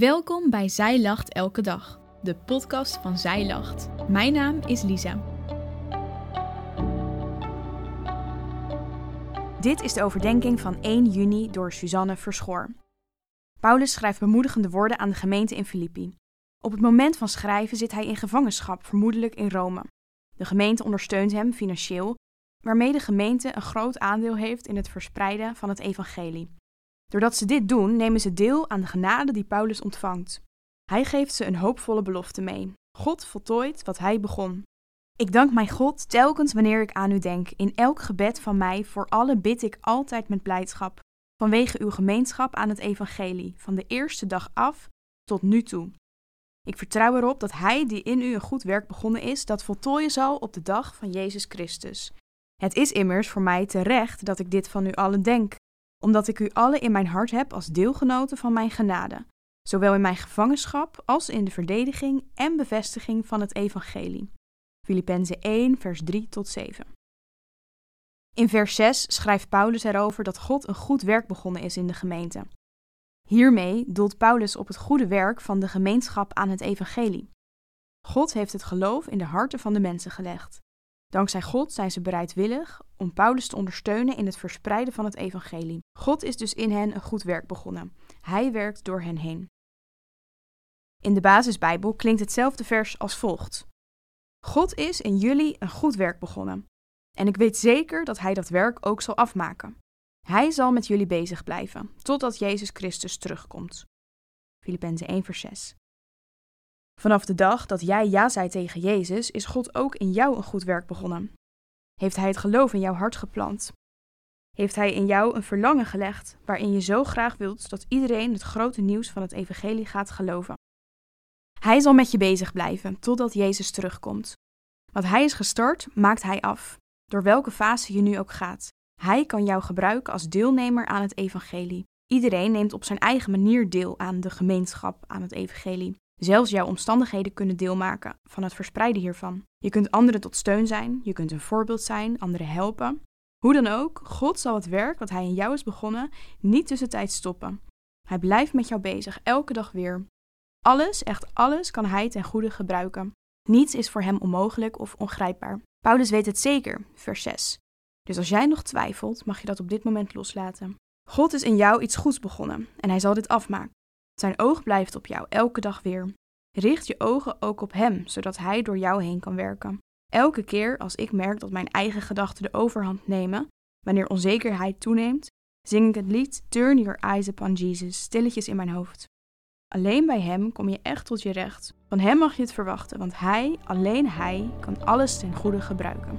Welkom bij Zij Lacht Elke Dag, de podcast van Zij Lacht. Mijn naam is Lisa. Dit is de overdenking van 1 juni door Suzanne Verschoor. Paulus schrijft bemoedigende woorden aan de gemeente in Filippi. Op het moment van schrijven zit hij in gevangenschap, vermoedelijk in Rome. De gemeente ondersteunt hem financieel, waarmee de gemeente een groot aandeel heeft in het verspreiden van het evangelie. Doordat ze dit doen, nemen ze deel aan de genade die Paulus ontvangt. Hij geeft ze een hoopvolle belofte mee. God voltooit wat hij begon. Ik dank mijn God telkens wanneer ik aan u denk. In elk gebed van mij voor alle bid ik altijd met blijdschap. Vanwege uw gemeenschap aan het evangelie, van de eerste dag af tot nu toe. Ik vertrouw erop dat hij die in u een goed werk begonnen is, dat voltooien zal op de dag van Jezus Christus. Het is immers voor mij terecht dat ik dit van u allen denk, omdat ik u allen in mijn hart heb als deelgenoten van mijn genade, zowel in mijn gevangenschap als in de verdediging en bevestiging van het evangelie. Filippenzen 1, vers 3 tot 7. In vers 6 schrijft Paulus erover dat God een goed werk begonnen is in de gemeente. Hiermee doelt Paulus op het goede werk van de gemeenschap aan het evangelie. God heeft het geloof in de harten van de mensen gelegd. Dankzij God zijn ze bereidwillig om Paulus te ondersteunen in het verspreiden van het evangelie. God is dus in hen een goed werk begonnen. Hij werkt door hen heen. In de basisbijbel klinkt hetzelfde vers als volgt. God is in jullie een goed werk begonnen. En ik weet zeker dat Hij dat werk ook zal afmaken. Hij zal met jullie bezig blijven, totdat Jezus Christus terugkomt. Filippenzen 1 vers 6 Vanaf de dag dat jij ja zei tegen Jezus, is God ook in jou een goed werk begonnen. Heeft Hij het geloof in jouw hart geplant? Heeft Hij in jou een verlangen gelegd waarin je zo graag wilt dat iedereen het grote nieuws van het Evangelie gaat geloven? Hij zal met je bezig blijven totdat Jezus terugkomt. Wat Hij is gestart, maakt Hij af, door welke fase je nu ook gaat. Hij kan jou gebruiken als deelnemer aan het Evangelie. Iedereen neemt op zijn eigen manier deel aan de gemeenschap, aan het Evangelie. Zelfs jouw omstandigheden kunnen deel maken van het verspreiden hiervan. Je kunt anderen tot steun zijn, je kunt een voorbeeld zijn, anderen helpen. Hoe dan ook, God zal het werk wat Hij in jou is begonnen niet tussentijds stoppen. Hij blijft met jou bezig, elke dag weer. Alles, echt alles, kan Hij ten goede gebruiken. Niets is voor Hem onmogelijk of ongrijpbaar. Paulus weet het zeker, vers 6. Dus als jij nog twijfelt, mag je dat op dit moment loslaten. God is in jou iets goeds begonnen en Hij zal dit afmaken. Zijn oog blijft op jou elke dag weer. Richt je ogen ook op Hem, zodat Hij door jou heen kan werken. Elke keer als ik merk dat mijn eigen gedachten de overhand nemen, wanneer onzekerheid toeneemt, zing ik het lied Turn Your Eyes Upon Jesus stilletjes in mijn hoofd. Alleen bij Hem kom je echt tot je recht. Van Hem mag je het verwachten, want Hij, alleen Hij, kan alles ten goede gebruiken.